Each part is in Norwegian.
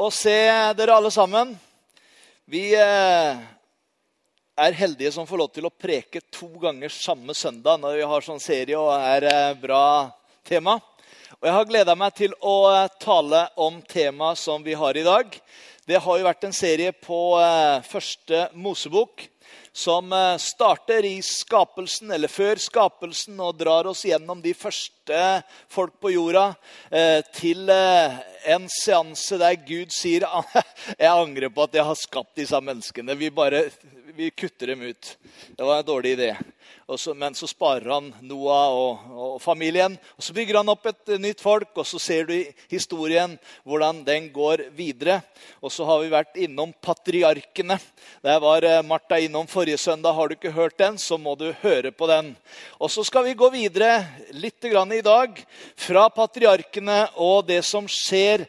og se dere alle sammen. Vi eh, er heldige som får lov til å preke to ganger samme søndag når vi har sånn serie og er eh, bra tema. Og Jeg har gleda meg til å eh, tale om temaet som vi har i dag. Det har jo vært en serie på første Mosebok som eh, starter i skapelsen, eller før skapelsen, og drar oss gjennom de første folk på jorda eh, til eh, en seanse der Gud sier jeg angrer på at jeg har skapt disse menneskene. Vi bare vi kutter dem ut. Det var en dårlig idé. Så, men så sparer han Noah og, og, familien. og Så bygger han opp et nytt folk, og så ser du historien hvordan den går videre. Og så har vi vært innom patriarkene. Der var eh, Martha innom forrige søndag. Har du ikke hørt den, så må du høre på den. Og så skal vi gå videre litt i dag fra patriarkene og det som skjer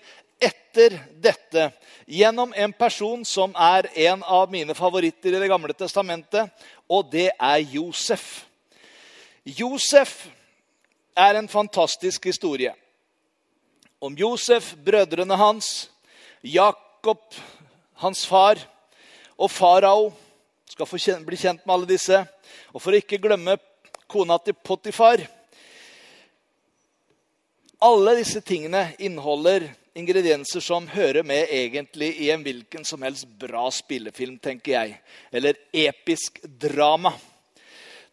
etter dette gjennom en person som er en av mine favoritter i Det gamle testamentet, og det er Josef. Josef er en fantastisk historie. Om Josef, brødrene hans, Jakob, hans far, og farao. Skal få bli kjent med alle disse. Og for å ikke glemme kona til Potifar. Alle disse tingene inneholder ingredienser som hører med egentlig i en hvilken som helst bra spillefilm, tenker jeg. Eller episk drama.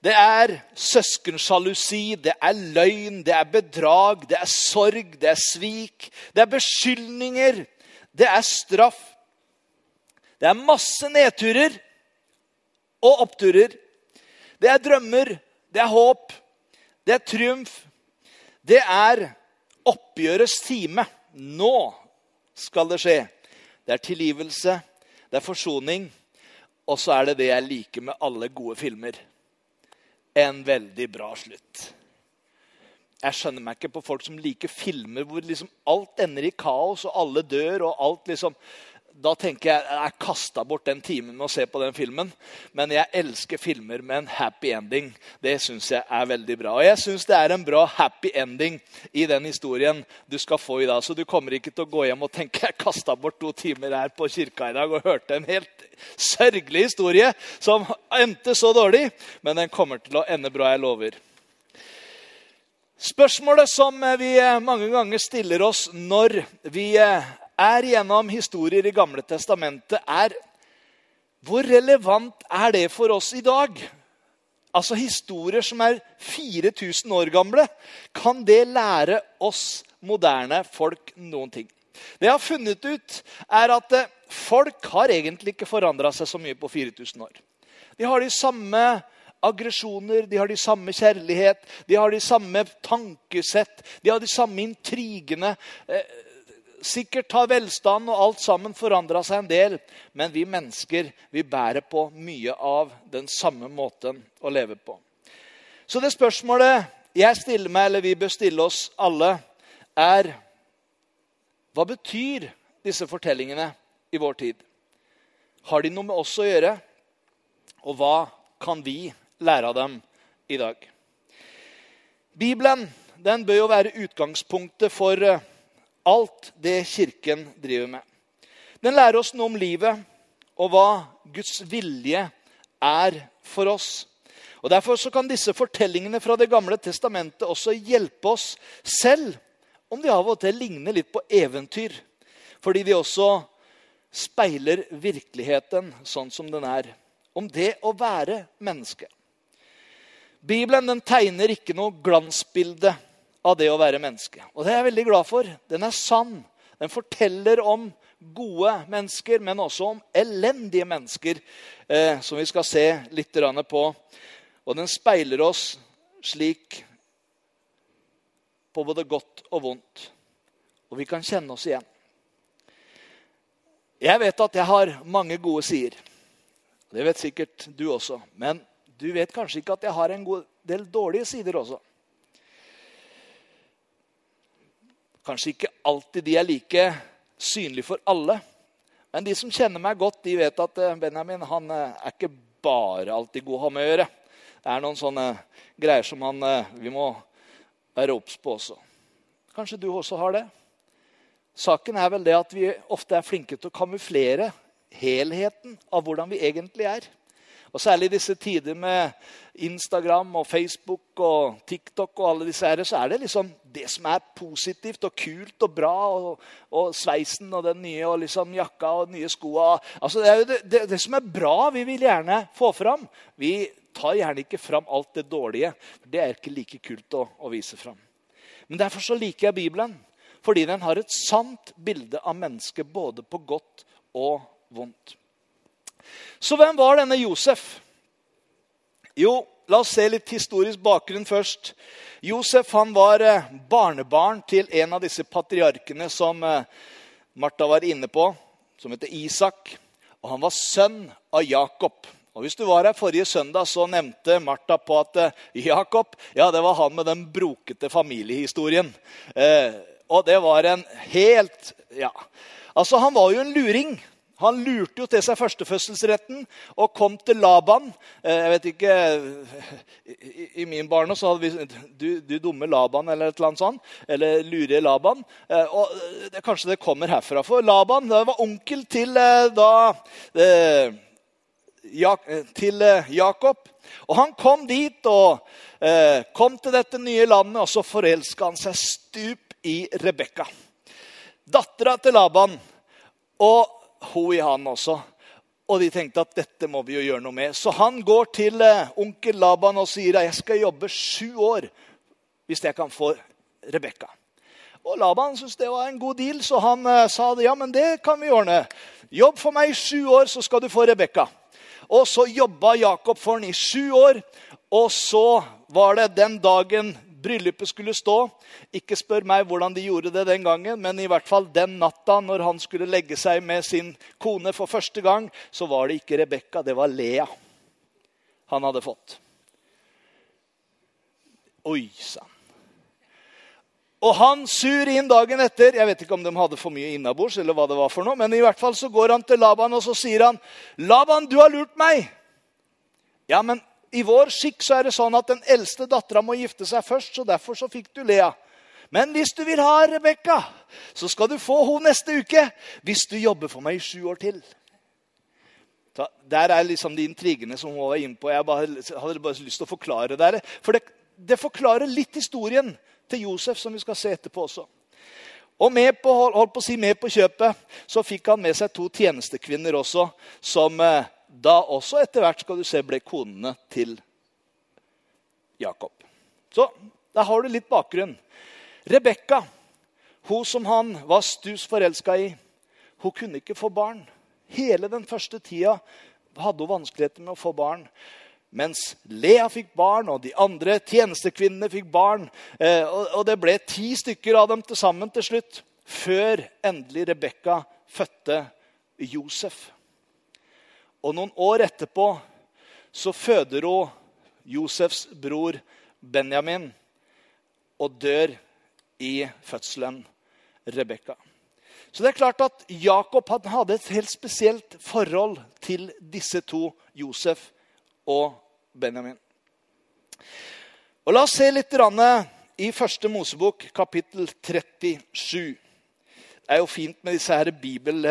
Det er søskensjalusi, det er løgn, det er bedrag, det er sorg, det er svik. Det er beskyldninger, det er straff. Det er masse nedturer og oppturer. Det er drømmer, det er håp, det er triumf. Det er oppgjørets time. Nå skal det skje. Det er tilgivelse, det er forsoning. Og så er det det jeg liker med alle gode filmer. En veldig bra slutt. Jeg skjønner meg ikke på folk som liker filmer hvor liksom alt ender i kaos, og alle dør, og alt liksom da tenker jeg jeg kasta bort den timen med å se på den filmen. Men jeg elsker filmer med en happy ending. Det syns jeg er veldig bra. Og jeg syns det er en bra happy ending i den historien du skal få i dag. Så du kommer ikke til å gå hjem og tenke jeg kasta bort to timer her på kirka i dag og hørte en helt sørgelig historie som endte så dårlig. Men den kommer til å ende bra, jeg lover. Spørsmålet som vi mange ganger stiller oss når vi er gjennom historier i Gamle testamentet, er hvor relevant er det for oss i dag? Altså historier som er 4000 år gamle. Kan det lære oss moderne folk noen ting? Det jeg har funnet ut, er at eh, folk har egentlig ikke forandra seg så mye på 4000 år. De har de samme aggresjoner, de har de samme kjærlighet, de har de samme tankesett, de har de samme intrigene. Sikkert har velstand og alt sammen forandra seg en del, men vi mennesker vi bærer på mye av den samme måten å leve på. Så det spørsmålet jeg stiller meg, eller vi bør stille oss alle, er Hva betyr disse fortellingene i vår tid? Har de noe med oss å gjøre? Og hva kan vi lære av dem i dag? Bibelen den bør jo være utgangspunktet for eh, alt det Kirken driver med. Den lærer oss noe om livet og hva Guds vilje er for oss. Og Derfor kan disse fortellingene fra Det gamle testamentet også hjelpe oss selv, om de av og til ligner litt på eventyr. Fordi de også speiler virkeligheten sånn som den er. Om det å være menneske. Bibelen tegner ikke noe glansbilde av det å være menneske. Og det er jeg veldig glad for. Den er sann. Den forteller om gode mennesker, men også om elendige mennesker, eh, som vi skal se litt på. Og den speiler oss slik på både godt og vondt. Og vi kan kjenne oss igjen. Jeg vet at jeg har mange gode sider. Det vet sikkert du også. Men du vet kanskje ikke at jeg har en god del dårlige sider også. Kanskje ikke alltid de er like synlige for alle. Men de som kjenner meg godt, de vet at eh, Benjamin han eh, er ikke bare alltid god å ha med å gjøre. Det er noen sånne greier som han, eh, vi må være obs på også. Kanskje du også har det? Saken er vel det at vi ofte er flinke til å kamuflere helheten av hvordan vi egentlig er. Og Særlig i disse tider med Instagram og Facebook og TikTok og alle disse her, så er det liksom det som er positivt og kult og bra. Og, og sveisen og den nye og liksom jakka og nye skoa. Altså, det er jo det, det, det, som er bra, vi vil gjerne få fram. Vi tar gjerne ikke fram alt det dårlige. Det er ikke like kult å, å vise fram. Men derfor så liker jeg Bibelen. Fordi den har et sant bilde av mennesket både på godt og vondt. Så hvem var denne Josef? Jo, la oss se litt historisk bakgrunn først. Josef han var eh, barnebarn til en av disse patriarkene som eh, Martha var inne på, som heter Isak. Og han var sønn av Jakob. Og Hvis du var her forrige søndag, så nevnte Martha på at eh, Jakob ja, det var han med den brokete familiehistorien. Eh, og det var en helt Ja. Altså, han var jo en luring. Han lurte jo til seg førstefødselsretten og kom til Laban. Eh, jeg vet ikke, I, min barndom så hadde vi du, du, dumme Laban eller et eller annet sånt. Eller lurige Laban. Eh, og det, Kanskje det kommer herfra. For Laban det var onkel til eh, da til Jakob. Og Han kom dit og kom til dette nye landet, og så forelska han seg stup i Rebekka. Dattera til Laban. Og hun i han også. Og de tenkte at dette må vi jo gjøre noe med. Så han går til eh, onkel Laban og sier at jeg skal jobbe sju år hvis jeg kan få Rebekka. Og Laban syntes det var en god deal, så han eh, sa det, ja, men det kan vi ordne. Jobb for meg i sju år, så skal du få Rebekka. Og så jobba Jakob for han i sju år. Og så var det den dagen bryllupet skulle stå. Ikke spør meg hvordan de gjorde det den gangen, men i hvert fall den natta når han skulle legge seg med sin kone for første gang, så var det ikke Rebekka, det var Lea han hadde fått. Oi sann. Og han sur inn dagen etter. Jeg vet ikke om de hadde for mye innabords, eller hva det var for noe, men i hvert fall så går han til Laban og så sier han, 'Laban, du har lurt meg.' Ja, men i vår skikk så er det sånn at den eldste dattera må gifte seg først, så derfor så fikk du Lea. Men hvis du vil ha Rebekka, så skal du få henne neste uke hvis du jobber for meg i sju år til. Så der er liksom de intrigene som hun var inne på. Jeg bare, hadde bare lyst til å forklare det. For det, det forklarer litt historien til Josef, som vi skal se etterpå også. Og med på, holdt på å si med på kjøpet så fikk han med seg to tjenestekvinner også, som eh, da også etter hvert skal du se, ble konene til Jakob. Så der har du litt bakgrunn. Rebekka, hun som han var stus forelska i, hun kunne ikke få barn. Hele den første tida hadde hun vanskeligheter med å få barn. Mens Lea fikk barn, og de andre tjenestekvinnene fikk barn. Eh, og det ble ti stykker av dem til sammen til slutt. Før endelig Rebekka fødte Josef. Og noen år etterpå så føder hun Josefs bror Benjamin og dør i fødselen Rebekka. Så det er klart at Jakob hadde et helt spesielt forhold til disse to, Josef og Benjamin. Og La oss se litt i første Mosebok, kapittel 37. Det er jo fint med disse her bibel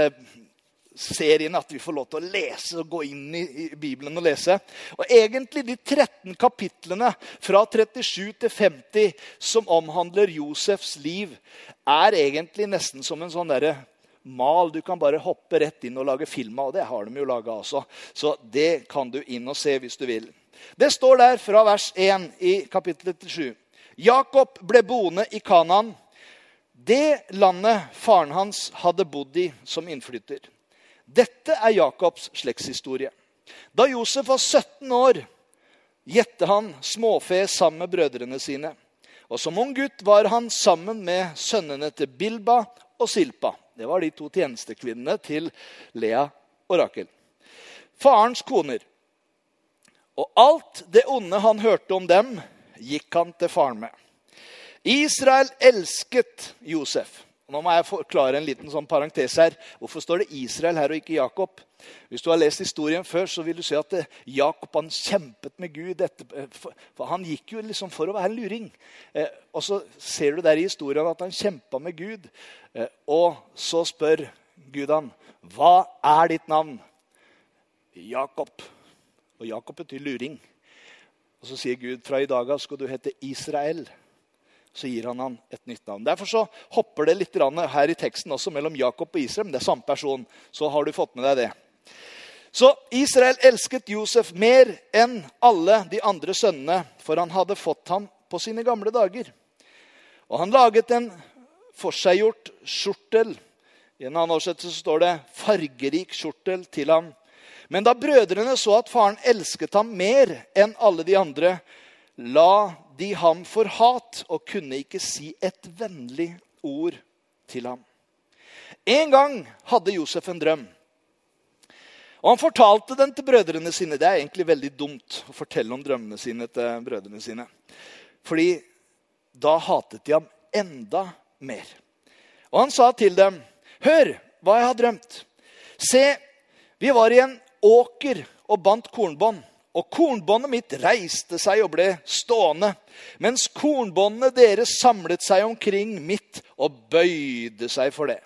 serien at vi får lov til å lese og gå inn i, i, Bibelen og lese. Og egentlig de 13 kapitlene fra 37 til 50 som omhandler Josefs liv, er egentlig nesten som en sånn derre mal. Du kan bare hoppe rett inn og lage film av. Og det har de jo laga også. Så det kan du inn og se hvis du vil. Det står der fra vers 1 i kapittel 37. Jakob ble boende i Kanaan, det landet faren hans hadde bodd i som innflytter. Dette er Jakobs slektshistorie. Da Josef var 17 år, gjette han småfe sammen med brødrene sine. Og Som ung gutt var han sammen med sønnene til Bilba og Silpa. Det var de to tjenestekvinnene til Lea og Rakel. Farens koner. Og alt det onde han hørte om dem, gikk han til faren med. Israel elsket Josef. Nå må jeg forklare en liten sånn parentes her. Hvorfor står det Israel her og ikke Jakob? Hvis du har lest historien før, så vil du se at eh, Jakob han kjempet med Gud. Eh, for Han gikk jo liksom for å være en luring. Eh, og så ser du der i historien at han kjempa med Gud. Og så spør Gud han, 'Hva er ditt navn?' Jakob. Og Jakob betyr luring. Og så sier Gud, 'Fra i dag av skal du hete Israel' så gir han han et nytt navn. Derfor så hopper det litt her i teksten også mellom Jakob og Israel. Men det er samme person. Så har du fått med deg det. Så Israel elsket Josef mer enn alle de andre sønnene, for han hadde fått ham på sine gamle dager. Og han laget en forseggjort skjortel. I en annen oversettelse står det 'fargerik skjortel' til ham. Men da brødrene så at faren elsket ham mer enn alle de andre, la de ham for hat og kunne ikke si et vennlig ord til ham. En gang hadde Josef en drøm. Og Han fortalte den til brødrene sine. Det er egentlig veldig dumt å fortelle om drømmene sine til brødrene sine. Fordi da hatet de ham enda mer. Og han sa til dem, 'Hør hva jeg har drømt.' Se, vi var i en åker og bandt kornbånd. Og kornbåndet mitt reiste seg og ble stående, mens kornbåndene deres samlet seg omkring mitt og bøyde seg for det.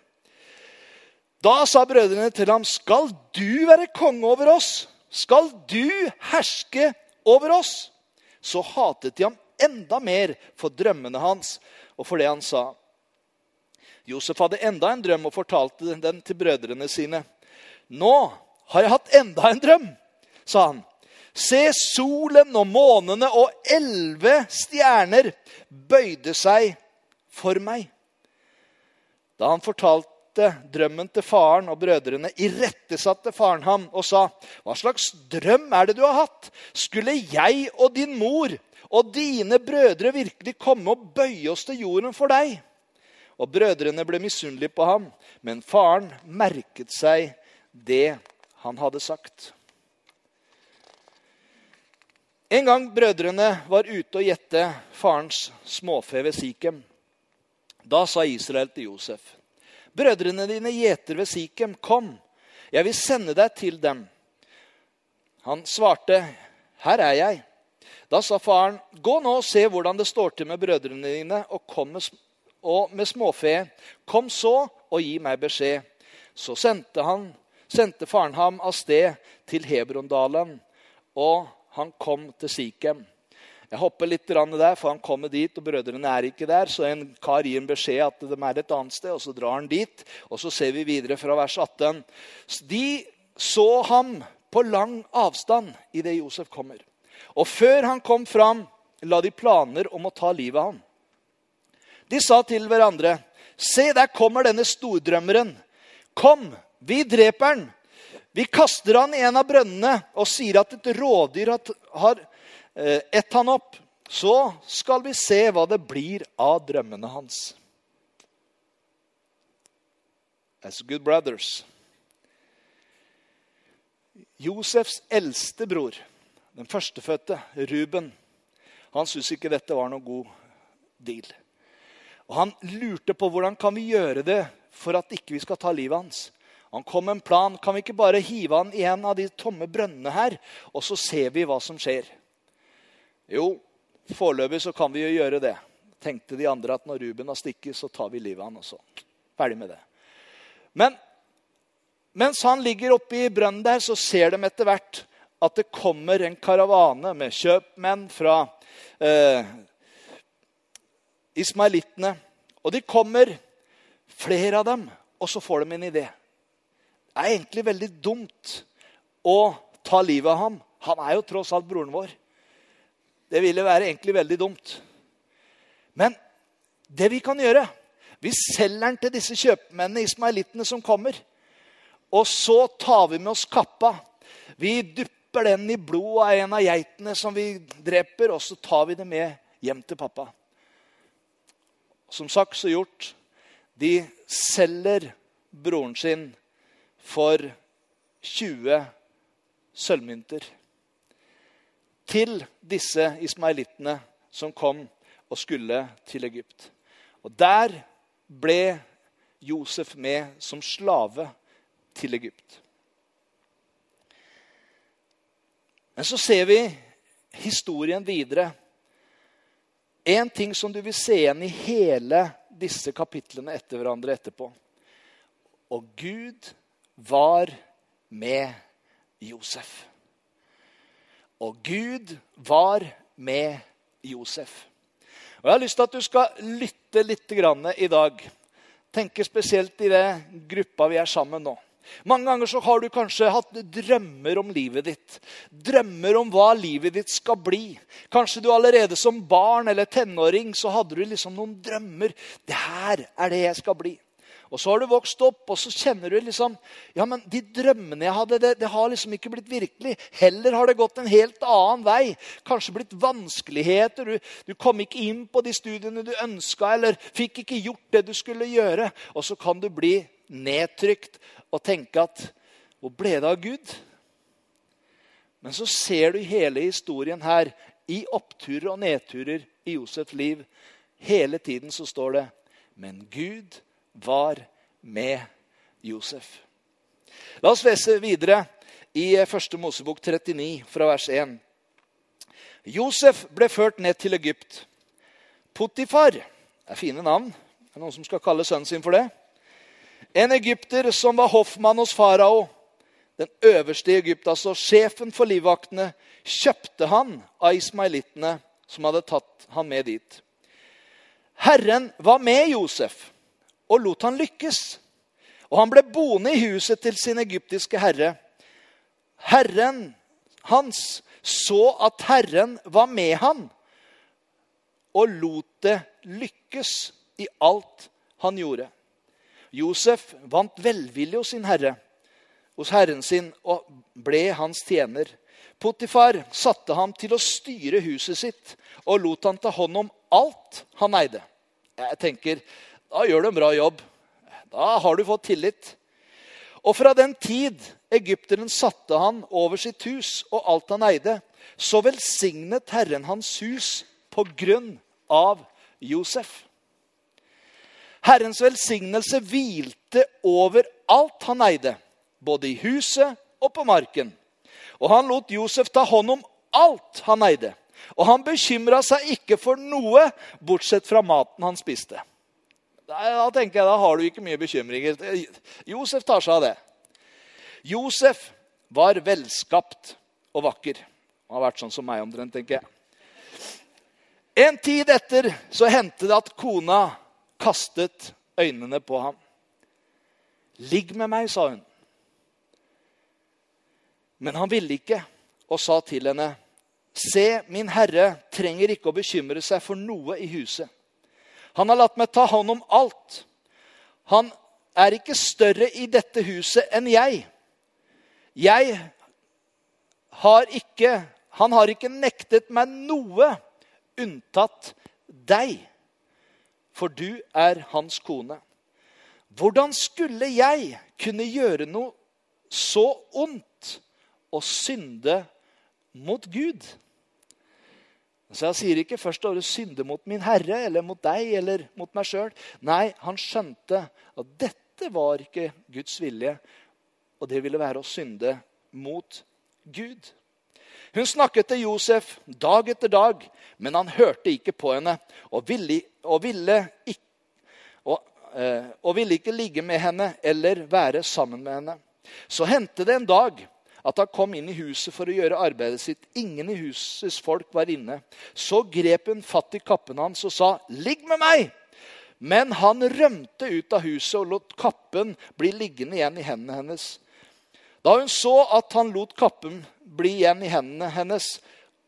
Da sa brødrene til ham, 'Skal du være konge over oss? Skal du herske over oss?' Så hatet de ham enda mer for drømmene hans og for det han sa. Josef hadde enda en drøm og fortalte den til brødrene sine. 'Nå har jeg hatt enda en drøm', sa han. Se, solen og månene og elleve stjerner bøyde seg for meg. Da han fortalte drømmen til faren og brødrene, irettesatte faren ham og sa, 'Hva slags drøm er det du har hatt?' 'Skulle jeg og din mor og dine brødre virkelig komme og bøye oss til jorden for deg?' Og brødrene ble misunnelige på ham, men faren merket seg det han hadde sagt. En gang brødrene var ute og gjette farens småfe ved Sikhem. Da sa Israel til Josef.: Brødrene dine gjeter ved Sikhem. Kom, jeg vil sende deg til dem. Han svarte, Her er jeg. Da sa faren, Gå nå og se hvordan det står til med brødrene dine, og, kom med, og med småfe. Kom så og gi meg beskjed. Så sendte, han, sendte faren ham av sted til Hebrondalen. Og han kom til Sikhem. Jeg hopper litt der, for han kommer dit, og brødrene er ikke der. Så en kar gir en beskjed at de er et annet sted, og så drar han dit. Og så ser vi videre fra vers 18. De så ham på lang avstand idet Josef kommer. Og før han kom fram, la de planer om å ta livet av ham. De sa til hverandre, 'Se, der kommer denne stordrømmeren.' 'Kom, vi dreper han, vi kaster han i en av brønnene og sier at et rådyr har eh, ett han opp. Så skal vi se hva det blir av drømmene hans. As good brothers. Josefs eldste bror, den førstefødte, Ruben, han syntes ikke dette var noen god deal. Og Han lurte på hvordan kan vi gjøre det for at ikke vi skal ta livet hans. Han kom med en plan. Kan vi ikke bare hive han i en av de tomme brønnene her, og så ser vi hva som skjer? Jo, foreløpig så kan vi jo gjøre det. Tenkte de andre at når Ruben har stikket, så tar vi livet av han også. Ferdig med det. Men mens han ligger oppe i brønnen der, så ser de etter hvert at det kommer en karavane med kjøpmenn fra eh, ismailittene. Og de kommer, flere av dem, og så får de en idé er egentlig veldig dumt å ta livet av ham. Han er jo tross alt broren vår. Det ville være egentlig veldig dumt. Men det vi kan gjøre Vi selger den til disse kjøpmennene, ismailittene, som kommer. Og så tar vi med oss kappa. Vi dypper den i blodet av en av geitene som vi dreper, og så tar vi det med hjem til pappa. Som sagt så gjort. De selger broren sin for 20 sølvmynter til disse ismailittene som kom og skulle til Egypt. Og der ble Josef med som slave til Egypt. Men så ser vi historien videre. En ting som du vil se igjen i hele disse kapitlene etter hverandre etterpå. Og Gud var med Josef. Og Gud var med Josef. Og Jeg har lyst til at du skal lytte litt i dag. Tenke spesielt i det gruppa vi er sammen nå. Mange ganger så har du kanskje hatt drømmer om livet ditt. Drømmer om hva livet ditt skal bli. Kanskje du allerede som barn eller tenåring så hadde du liksom noen drømmer. Det her er det jeg skal bli. Og så har du vokst opp, og så kjenner du liksom Ja, men de drømmene jeg hadde, det, det, har liksom ikke blitt virkelig. Heller har det gått en helt annen vei. Kanskje blitt vanskeligheter. Du, du kom ikke inn på de studiene du ønska, eller fikk ikke gjort det du skulle gjøre. Og så kan du bli nedtrykt og tenke at Hvor ble det av Gud? Men så ser du hele historien her, i oppturer og nedturer i Josefs liv. Hele tiden så står det Men Gud var med Josef. La oss lese videre i 1. Mosebok 39, fra vers 1. Josef ble ført ned til Egypt. Potifar er fine navn. Det Er noen som skal kalle sønnen sin for det? En egypter som var hoffmann hos farao, den øverste i Egypt, altså sjefen for livvaktene, kjøpte han av ismailittene som hadde tatt han med dit. Herren var med Josef og lot han lykkes. Og han ble boende i huset til sin egyptiske herre. Herren hans så at Herren var med han, og lot det lykkes i alt han gjorde. Josef vant velvilje hos sin herre, hos herren sin, og ble hans tjener. Potifar satte ham til å styre huset sitt og lot han ta hånd om alt han eide. Jeg tenker, da gjør du en bra jobb. Da har du fått tillit. Og fra den tid egypteren satte han over sitt hus og alt han eide, så velsignet Herren hans hus på grunn av Josef. Herrens velsignelse hvilte over alt han eide, både i huset og på marken. Og han lot Josef ta hånd om alt han eide. Og han bekymra seg ikke for noe, bortsett fra maten han spiste. Da tenker jeg, da har du ikke mye bekymringer. Josef tar seg av det. Josef var velskapt og vakker. Han har vært sånn som meg omtrent, tenker jeg. En tid etter så hendte det at kona kastet øynene på ham. 'Ligg med meg', sa hun. Men han ville ikke og sa til henne, 'Se, min herre trenger ikke å bekymre seg for noe i huset.' Han har latt meg ta hånd om alt. Han er ikke større i dette huset enn jeg. Jeg har ikke Han har ikke nektet meg noe unntatt deg, for du er hans kone. Hvordan skulle jeg kunne gjøre noe så ondt og synde mot Gud? Så jeg sier ikke først å synde mot min herre eller mot deg eller mot meg sjøl. Nei, han skjønte at dette var ikke Guds vilje, og det ville være å synde mot Gud. Hun snakket til Josef dag etter dag, men han hørte ikke på henne og ville, og ville, ikke, og, eh, og ville ikke ligge med henne eller være sammen med henne. Så hendte det en dag at han kom inn i huset for å gjøre arbeidet sitt. Ingen i husets folk var inne. Så grep hun fatt i kappen hans og sa, 'Ligg med meg!' Men han rømte ut av huset og lot kappen bli liggende igjen i hendene hennes. Da hun så at han lot kappen bli igjen i hendene hennes,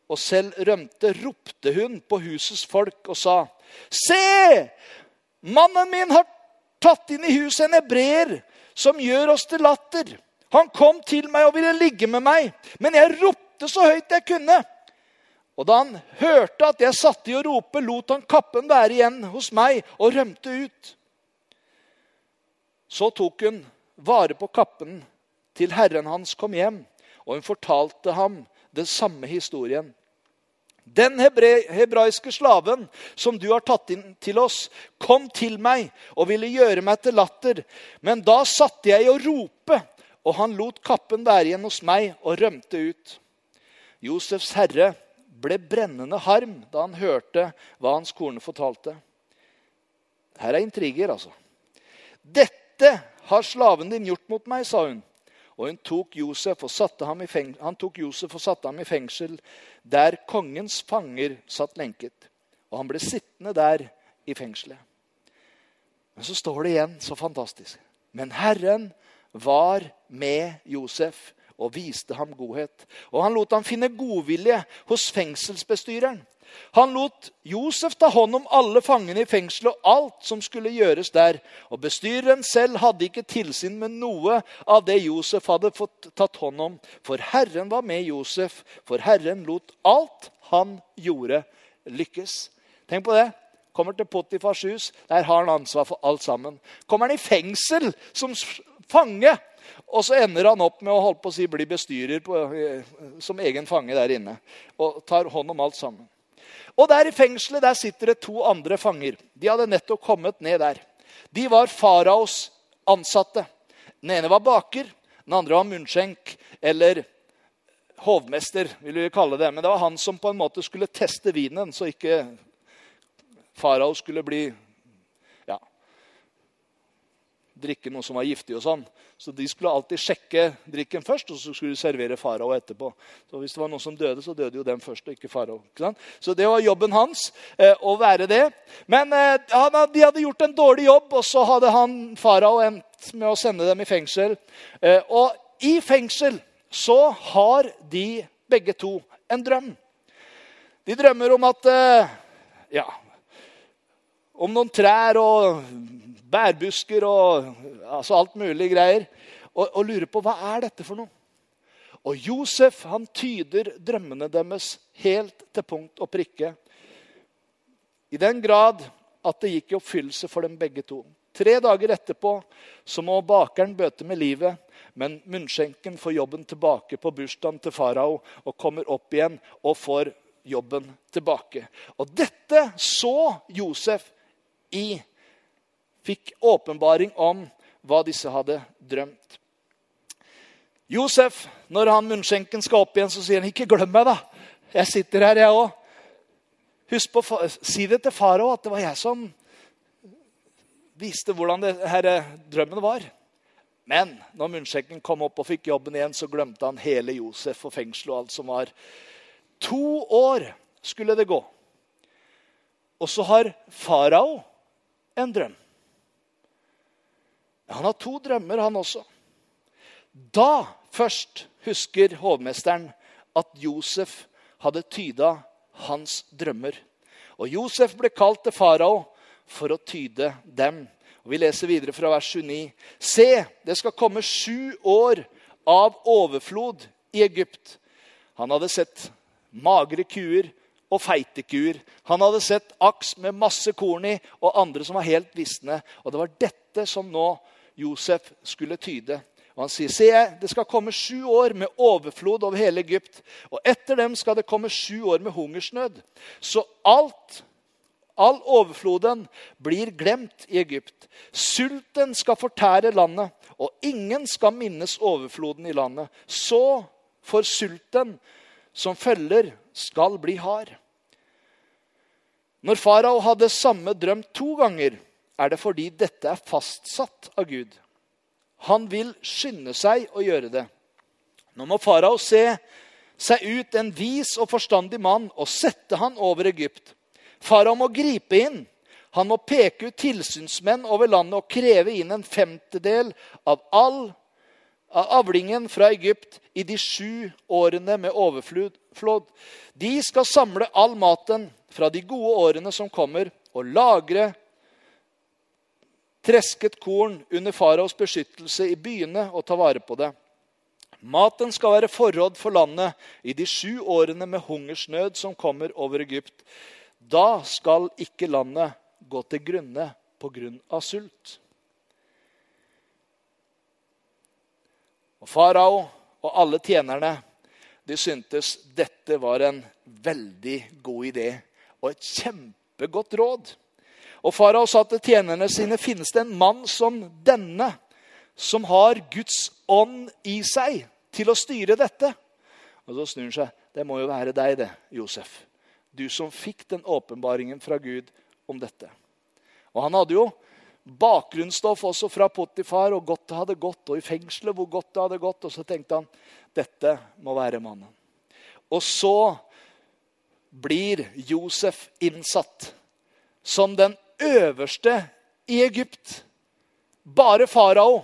og selv rømte, ropte hun på husets folk og sa, 'Se! Mannen min har tatt inn i huset en hebreer som gjør oss til latter.' Han kom til meg og ville ligge med meg, men jeg ropte så høyt jeg kunne. Og da han hørte at jeg satte i å rope, lot han kappen være igjen hos meg og rømte ut. Så tok hun vare på kappen til herren hans kom hjem, og hun fortalte ham den samme historien. Den hebraiske slaven som du har tatt inn til oss, kom til meg og ville gjøre meg til latter. Men da satte jeg i å rope, og han lot kappen være igjen hos meg og rømte ut. Josefs herre ble brennende harm da han hørte hva hans kone fortalte. Her er intriger, altså. Dette har slaven din gjort mot meg, sa hun. Og hun tok Josef og satte ham i fengsel, han tok Josef og satte ham i fengsel, der kongens fanger satt lenket. Og han ble sittende der i fengselet. Men så står det igjen så fantastisk. Men Herren var med Josef og viste ham godhet. Og han lot ham finne godvilje hos fengselsbestyreren. Han lot Josef ta hånd om alle fangene i fengselet og alt som skulle gjøres der. Og bestyreren selv hadde ikke tilsyn med noe av det Josef hadde fått tatt hånd om. For Herren var med Josef, for Herren lot alt han gjorde, lykkes. Tenk på det. Kommer til Potifars hus, der har han ansvar for alt sammen. Kommer han i fengsel som fange, og så ender han opp med å holde på å si, bli bestyrer på, som egen fange der inne. Og tar hånd om alt sammen. Og der i fengselet der sitter det to andre fanger. De hadde nettopp kommet ned der. De var faraos ansatte. Den ene var baker, den andre var munnskjenk, eller hovmester, vil vi kalle det. Men det var han som på en måte skulle teste vinen, så ikke farao skulle bli drikke noe som var giftig. og sånn. Så de skulle alltid sjekke drikken først, og så skulle de servere farao etterpå. Så Hvis det var noen som døde, så døde jo dem først, og ikke farao. Så det var jobben hans eh, å være det. Men eh, de hadde gjort en dårlig jobb, og så hadde han farao endt med å sende dem i fengsel. Eh, og i fengsel så har de begge to en drøm. De drømmer om at eh, ja, om noen trær og bærbusker og altså alt mulig greier. Og, og lurer på hva er dette for noe. Og Josef han tyder drømmene deres helt til punkt og prikke. I den grad at det gikk i oppfyllelse for dem begge to. Tre dager etterpå så må bakeren bøte med livet, men munnskjenken får jobben tilbake på bursdagen til farao og kommer opp igjen og får jobben tilbake. Og dette så Josef i fikk åpenbaring om hva disse hadde drømt. Josef, når han munnskjenken skal opp igjen, så sier han, 'Ikke glem meg, da. Jeg sitter her, jeg òg.' Husk på, Si det til farao at det var jeg som viste hvordan denne drømmen var. Men når munnskjenken kom opp og fikk jobben igjen, så glemte han hele Josef og fengselet og alt som var. To år skulle det gå. Og så har farao en drøm. Han har to drømmer, han også. Da først husker hovmesteren at Josef hadde tyda hans drømmer. Og Josef ble kalt til farao for å tyde dem. Og Vi leser videre fra vers 29. Se, det skal komme sju år av overflod i Egypt. Han hadde sett magre kuer og feite kuer. Han hadde sett aks med masse korn i og andre som var helt visne. Og det var dette som nå Josef skulle tyde. Og Han sier, 'Se, det skal komme sju år med overflod over hele Egypt.' 'Og etter dem skal det komme sju år med hungersnød.' Så alt, all overfloden blir glemt i Egypt. Sulten skal fortære landet, og ingen skal minnes overfloden i landet. Så for sulten som følger, skal bli hard. Når farao hadde samme drøm to ganger, er det fordi dette er fastsatt av Gud. Han vil skynde seg å gjøre det. Nå må farao se seg ut en vis og forstandig mann og sette han over Egypt. Farao må gripe inn. Han må peke ut tilsynsmenn over landet og kreve inn en femtedel av all av avlingen fra Egypt i de sju årene med overflod. De skal samle all maten fra de gode årene som kommer, og lagre tresket korn under faraos beskyttelse i byene og ta vare på det. Maten skal være forråd for landet i de sju årene med hungersnød som kommer over Egypt. Da skal ikke landet gå til grunne på grunn av sult. Og Farao og alle tjenerne de syntes dette var en veldig god idé og et kjempegodt råd. Og farao sa til tjenerne sine.: Finnes det en mann som denne, som har Guds ånd i seg til å styre dette? Og så snur han seg. Det må jo være deg, det, Josef. Du som fikk den åpenbaringen fra Gud om dette. Og han hadde jo bakgrunnsstoff også fra Potifar, og godt det hadde gått, og i fengselet hvor godt det hadde gått. Og så tenkte han dette må være mannen. Og så blir Josef innsatt som den øverste i Egypt. Bare farao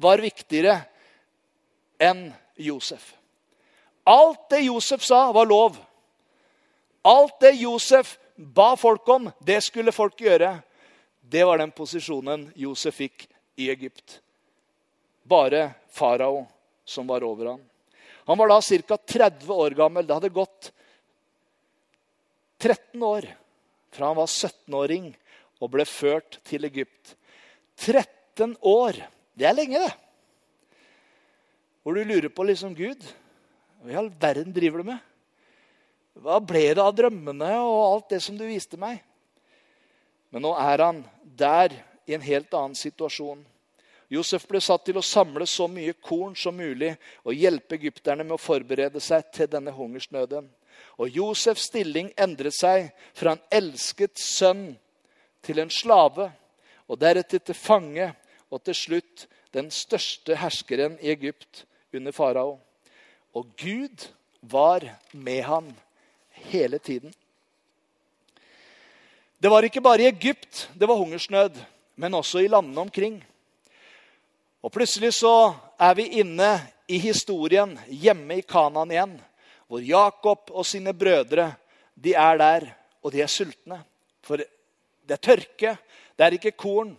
var viktigere enn Josef. Alt det Josef sa, var lov. Alt det Josef ba folk om, det skulle folk gjøre. Det var den posisjonen Josef fikk i Egypt. Bare farao som var over ham. Han var da ca. 30 år gammel. Det hadde gått 13 år fra han var 17-åring og ble ført til Egypt. 13 år. Det er lenge, det. Hvor du lurer på liksom Gud Hva i all verden driver du med? Hva ble det av drømmene og alt det som du viste meg? Men nå er han der i en helt annen situasjon. Josef ble satt til å samle så mye korn som mulig og hjelpe egypterne med å forberede seg til denne hungersnøden. Og Josefs stilling endret seg fra en elsket sønn til en slave, og deretter til fange, og til slutt den største herskeren i Egypt under farao. Og Gud var med ham hele tiden. Det var ikke bare i Egypt det var hungersnød, men også i landene omkring. Og Plutselig så er vi inne i historien hjemme i Kanan igjen, hvor Jakob og sine brødre de er der, og de er sultne. For det er tørke, det er ikke korn.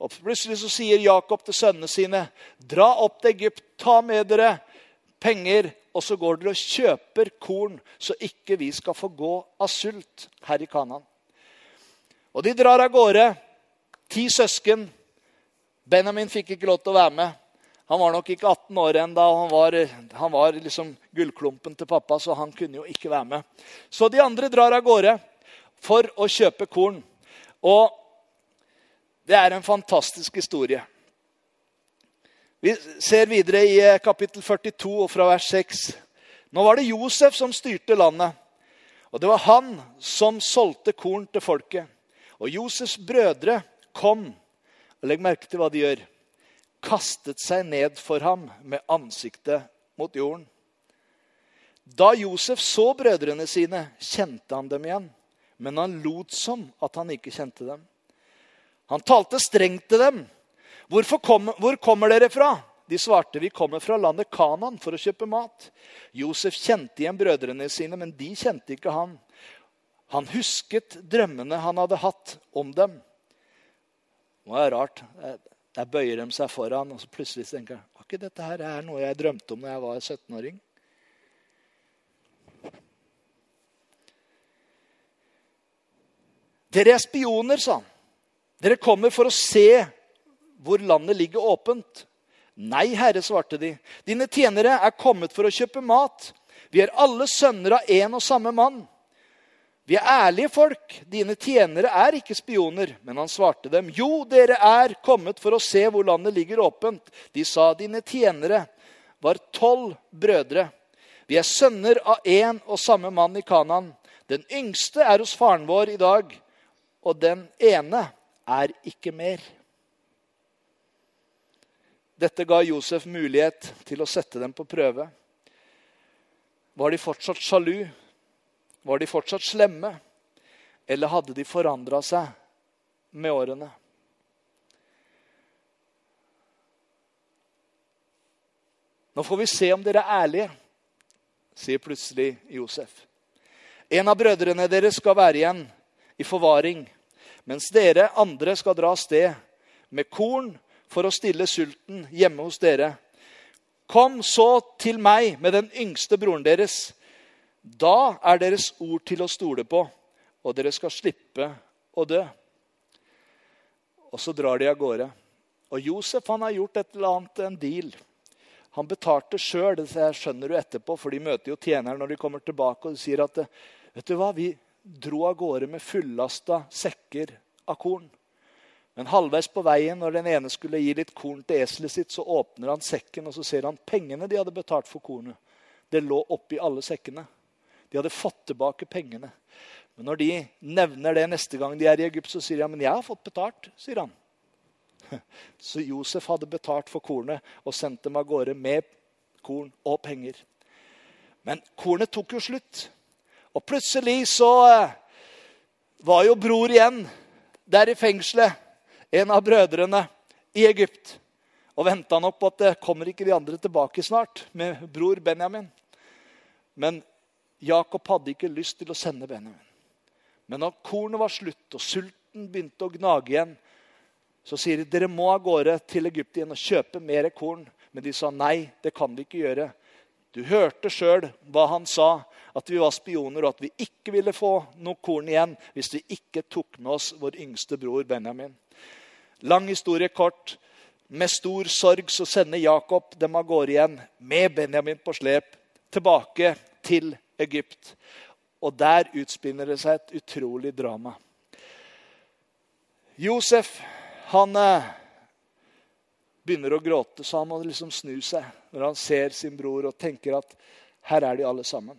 Og Plutselig så sier Jakob til sønnene sine.: Dra opp til Egypt, ta med dere penger, og så går dere og kjøper korn, så ikke vi skal få gå av sult her i Kanan. Og de drar av gårde. Ti søsken. Benjamin fikk ikke lov til å være med. Han var nok ikke 18 år ennå. Han var, han var liksom gullklumpen til pappa, så han kunne jo ikke være med. Så de andre drar av gårde for å kjøpe korn. Og det er en fantastisk historie. Vi ser videre i kapittel 42 og fra vers 6. Nå var det Josef som styrte landet. Og det var han som solgte korn til folket. Og Josefs brødre kom, og legg merke til hva de gjør, kastet seg ned for ham med ansiktet mot jorden. Da Josef så brødrene sine, kjente han dem igjen, men han lot som at han ikke kjente dem. Han talte strengt til dem. Kom, hvor kommer dere fra? De svarte, vi kommer fra landet Kanan for å kjøpe mat. Josef kjente igjen brødrene sine, men de kjente ikke han. Han husket drømmene han hadde hatt om dem. Nå er det rart. Der bøyer de seg foran, og så plutselig tenker jeg var ikke dette her er noe jeg drømte om da jeg var 17-åring. Dere er spioner, sa han. Dere kommer for å se hvor landet ligger åpent. Nei, herre, svarte de. Dine tjenere er kommet for å kjøpe mat. Vi er alle sønner av en og samme mann. Vi er ærlige folk. Dine tjenere er ikke spioner. Men han svarte dem, jo, dere er kommet for å se hvor landet ligger åpent. De sa, dine tjenere var tolv brødre. Vi er sønner av én og samme mann i Kanan. Den yngste er hos faren vår i dag, og den ene er ikke mer. Dette ga Josef mulighet til å sette dem på prøve. Var de fortsatt sjalu? Var de fortsatt slemme, eller hadde de forandra seg med årene? Nå får vi se om dere er ærlige, sier plutselig Josef. En av brødrene deres skal være igjen i forvaring, mens dere andre skal dra av sted med korn for å stille sulten hjemme hos dere. Kom så til meg med den yngste broren deres, da er deres ord til å stole på, og dere skal slippe å dø. Og så drar de av gårde. Og Josef han har gjort et eller annet, en deal. Han betalte sjøl. Det skjønner du etterpå, for de møter jo tjeneren når de kommer tilbake. Og de sier at vet du hva, vi dro av gårde med fullasta sekker av korn. Men halvveis på veien, når den ene skulle gi litt korn til eselet sitt, så åpner han sekken og så ser han pengene de hadde betalt for kornet. Det lå oppi alle sekkene. De hadde fått tilbake pengene. Men når de nevner det neste gang de er i Egypt, så sier de men jeg har fått betalt. sier han. Så Josef hadde betalt for kornet og sendt dem av gårde med korn og penger. Men kornet tok jo slutt. Og plutselig så eh, var jo bror igjen der i fengselet, en av brødrene i Egypt. Og venta nok på at det kommer ikke de andre tilbake snart med bror Benjamin. Men Jakob hadde ikke lyst til å sende Benjamin. Men når kornet var slutt og sulten begynte å gnage igjen, så sier de dere må av gårde til Egypt igjen og kjøpe mer korn. Men de sa nei, det kan vi ikke gjøre. Du hørte sjøl hva han sa, at vi var spioner, og at vi ikke ville få noe korn igjen hvis vi ikke tok med oss vår yngste bror Benjamin. Lang historie kort. Med stor sorg så sender Jakob dem av gårde igjen med Benjamin på slep tilbake til Egypt. Og der utspinner det seg et utrolig drama. Josef han eh, begynner å gråte, så han må liksom snu seg når han ser sin bror og tenker at her er de alle sammen.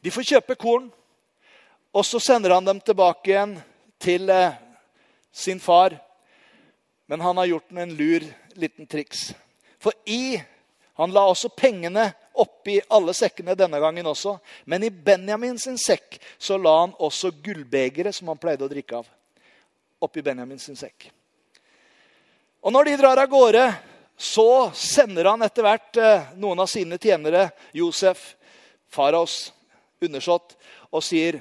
De får kjøpe korn, og så sender han dem tilbake igjen til eh, sin far. Men han har gjort en lur liten triks. For i Han la også pengene oppi alle sekkene denne gangen også. Men i Benjamin sin sekk så la han også gullbegeret som han pleide å drikke av. Oppi Benjamin sin sekk. Og når de drar av gårde, så sender han etter hvert eh, noen av sine tjenere, Josef, faraos undersått, og sier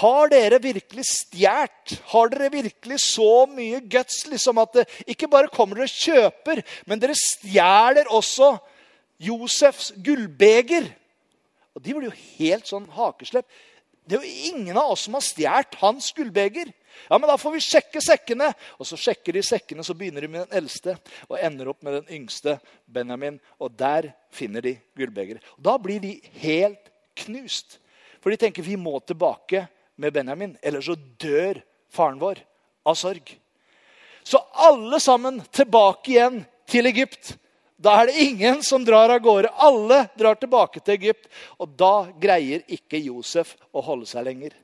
har dere virkelig stjålet? Har dere virkelig så mye guts liksom at det ikke bare kommer dere og kjøper, men dere stjeler også Josefs gullbeger? Og De blir jo helt sånn hakeslepp. Det er jo ingen av oss som har stjålet hans gullbeger. Ja, men Da får vi sjekke sekkene. Og Så sjekker de sekkene, så begynner de med den eldste og ender opp med den yngste, Benjamin. Og der finner de gullbegeret. Da blir de helt knust. For de tenker vi må tilbake med Benjamin, ellers så dør faren vår av sorg. Så alle sammen tilbake igjen til Egypt. Da er det ingen som drar av gårde. Alle drar tilbake til Egypt. Og da greier ikke Josef å holde seg lenger.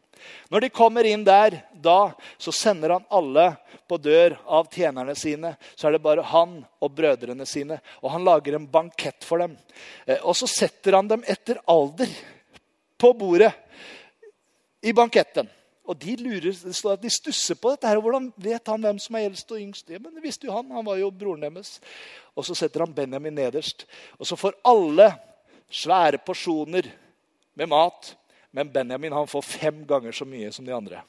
Når de kommer inn der, da så sender han alle på dør av tjenerne sine. Så er det bare han og brødrene sine. Og han lager en bankett for dem. Eh, og så setter han dem etter alder på bordet i banketten. Og de lurer, det står de stusser på dette. her, Hvordan vet han hvem som er eldst og yngst? Ja, men det visste jo han. Han var jo broren deres. Og så setter han Benjamin nederst. Og så får alle svære porsjoner med mat. Men Benjamin han får fem ganger så mye som de andre.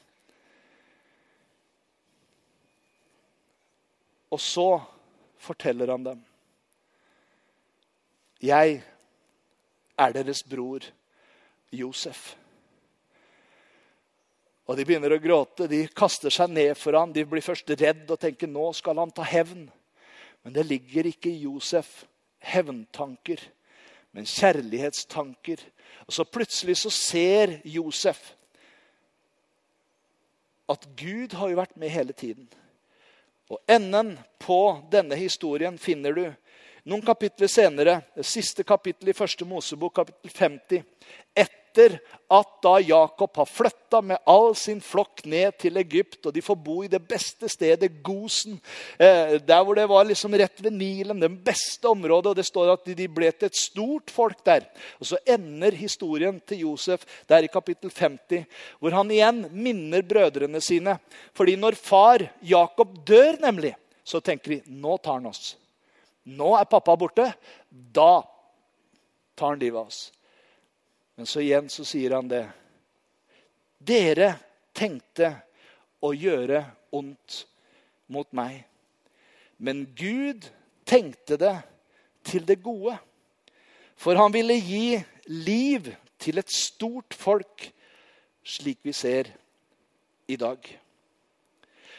Og så forteller han dem. Jeg er deres bror Josef. Og De begynner å gråte. De kaster seg ned for ham. De blir først redd og tenker nå skal han ta hevn. Men det ligger ikke i Josef hevntanker, men kjærlighetstanker. Og så plutselig så ser Josef at Gud har jo vært med hele tiden. Og enden på denne historien finner du noen kapitler senere. Det siste kapittelet i første Mosebok, kapittel 50. Et etter at da Jakob har flytta med all sin flokk ned til Egypt, og de får bo i det beste stedet, Gosen, eh, der hvor det var liksom rett ved Nilen, det beste området. og Det står at de ble til et stort folk der. Og Så ender historien til Josef der i kapittel 50, hvor han igjen minner brødrene sine. Fordi når far Jakob dør, nemlig, så tenker de nå tar han oss. Nå er pappa borte. Da tar han livet av oss. Men så igjen så sier han det. Dere tenkte å gjøre ondt mot meg. Men Gud tenkte det til det gode. For han ville gi liv til et stort folk, slik vi ser i dag.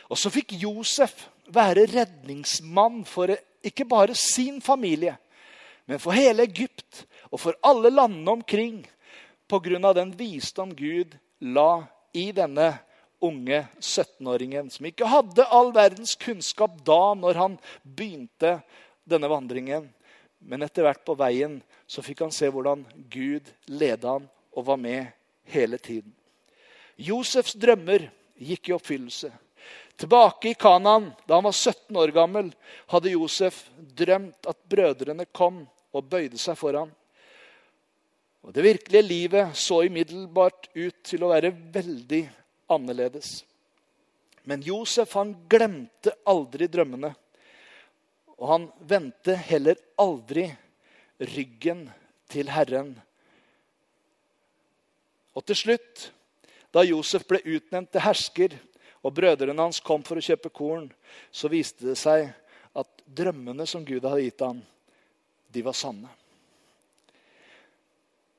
Og så fikk Josef være redningsmann for ikke bare sin familie, men for hele Egypt og for alle landene omkring pga. den visdom Gud la i denne unge 17-åringen, som ikke hadde all verdens kunnskap da når han begynte denne vandringen. Men etter hvert på veien så fikk han se hvordan Gud leda han og var med hele tiden. Josefs drømmer gikk i oppfyllelse. Tilbake i Kanaan, da han var 17 år gammel, hadde Josef drømt at brødrene kom og bøyde seg for ham. Og Det virkelige livet så imiddelbart ut til å være veldig annerledes. Men Josef han glemte aldri drømmene. Og han vendte heller aldri ryggen til Herren. Og til slutt, da Josef ble utnevnt til hersker, og brødrene hans kom for å kjøpe korn, så viste det seg at drømmene som Gud hadde gitt ham, de var sanne.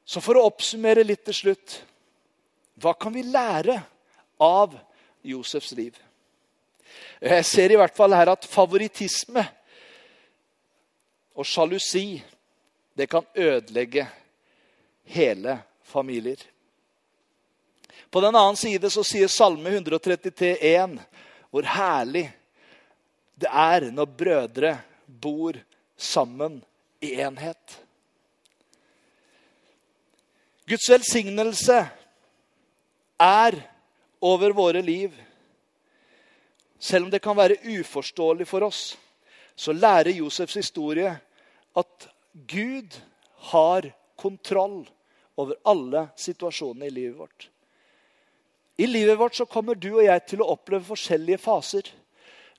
Så for å oppsummere litt til slutt hva kan vi lære av Josefs liv? Jeg ser i hvert fall her at favorittisme og sjalusi det kan ødelegge hele familier. På den annen side så sier Salme 133,1 hvor herlig det er når brødre bor sammen i enhet. Guds velsignelse er over våre liv. Selv om det kan være uforståelig for oss, så lærer Josefs historie at Gud har kontroll over alle situasjonene i livet vårt. I livet vårt så kommer du og jeg til å oppleve forskjellige faser.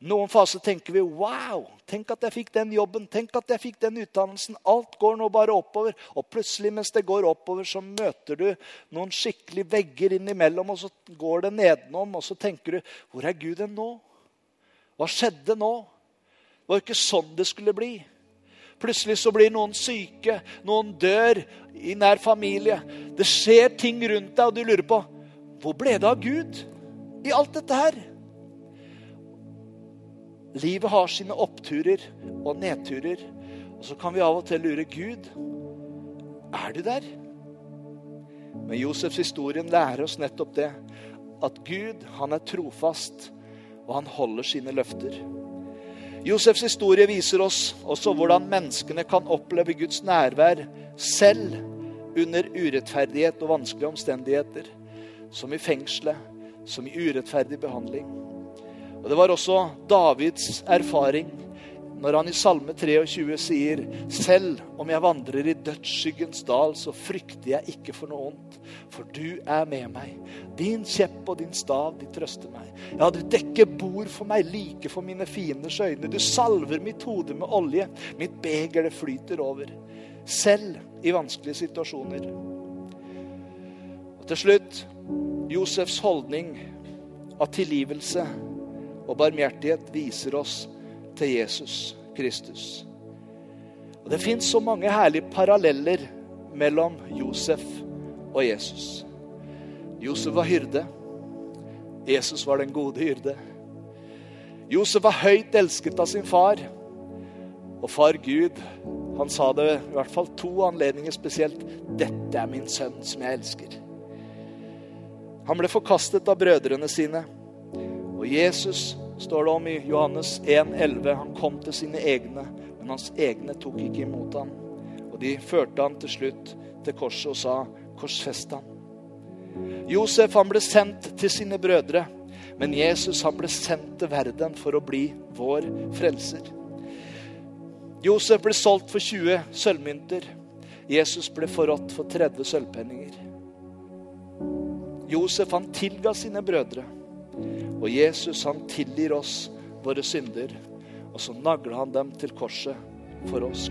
Noen faser tenker vi wow, tenk at jeg fikk den jobben, tenk at jeg fikk den utdannelsen. Alt går nå bare oppover. Og plutselig mens det går oppover, så møter du noen skikkelig vegger innimellom, og så går det nedenom, og så tenker du hvor er Gud hen nå? Hva skjedde nå? Det var jo ikke sånn det skulle bli. Plutselig så blir noen syke, noen dør i nær familie. Det skjer ting rundt deg, og du lurer på hvor ble det av Gud i alt dette her? Livet har sine oppturer og nedturer. Og så kan vi av og til lure Gud er du der? Men Josefs historien lærer oss nettopp det. At Gud, han er trofast, og han holder sine løfter. Josefs historie viser oss også hvordan menneskene kan oppleve Guds nærvær selv under urettferdighet og vanskelige omstendigheter. Som i fengselet, som i urettferdig behandling. Og Det var også Davids erfaring når han i Salme 23 sier Selv om jeg vandrer i dødsskyggens dal, så frykter jeg ikke for noe ondt, for du er med meg. Din kjepp og din stav, de trøster meg. Ja, du dekker bord for meg like for mine fienders øyne. Du salver mitt hode med olje. Mitt beger, det flyter over. Selv i vanskelige situasjoner. Og til slutt Josefs holdning av tilgivelse og barmhjertighet viser oss til Jesus Kristus. Og Det fins så mange herlige paralleller mellom Josef og Jesus. Josef var hyrde. Jesus var den gode hyrde. Josef var høyt elsket av sin far. Og far Gud, han sa det i hvert fall to anledninger spesielt. 'Dette er min sønn som jeg elsker'. Han ble forkastet av brødrene sine. Og Jesus står det om i Johannes 1,11. Han kom til sine egne, men hans egne tok ikke imot ham. Og de førte ham til slutt til korset og sa, 'Korsfest ham'. Josef han ble sendt til sine brødre, men Jesus han ble sendt til verden for å bli vår frelser. Josef ble solgt for 20 sølvmynter. Jesus ble forrådt for 30 sølvpenninger. Josef han tilga sine brødre. Og Jesus han tilgir oss våre synder, og så nagler han dem til korset for oss.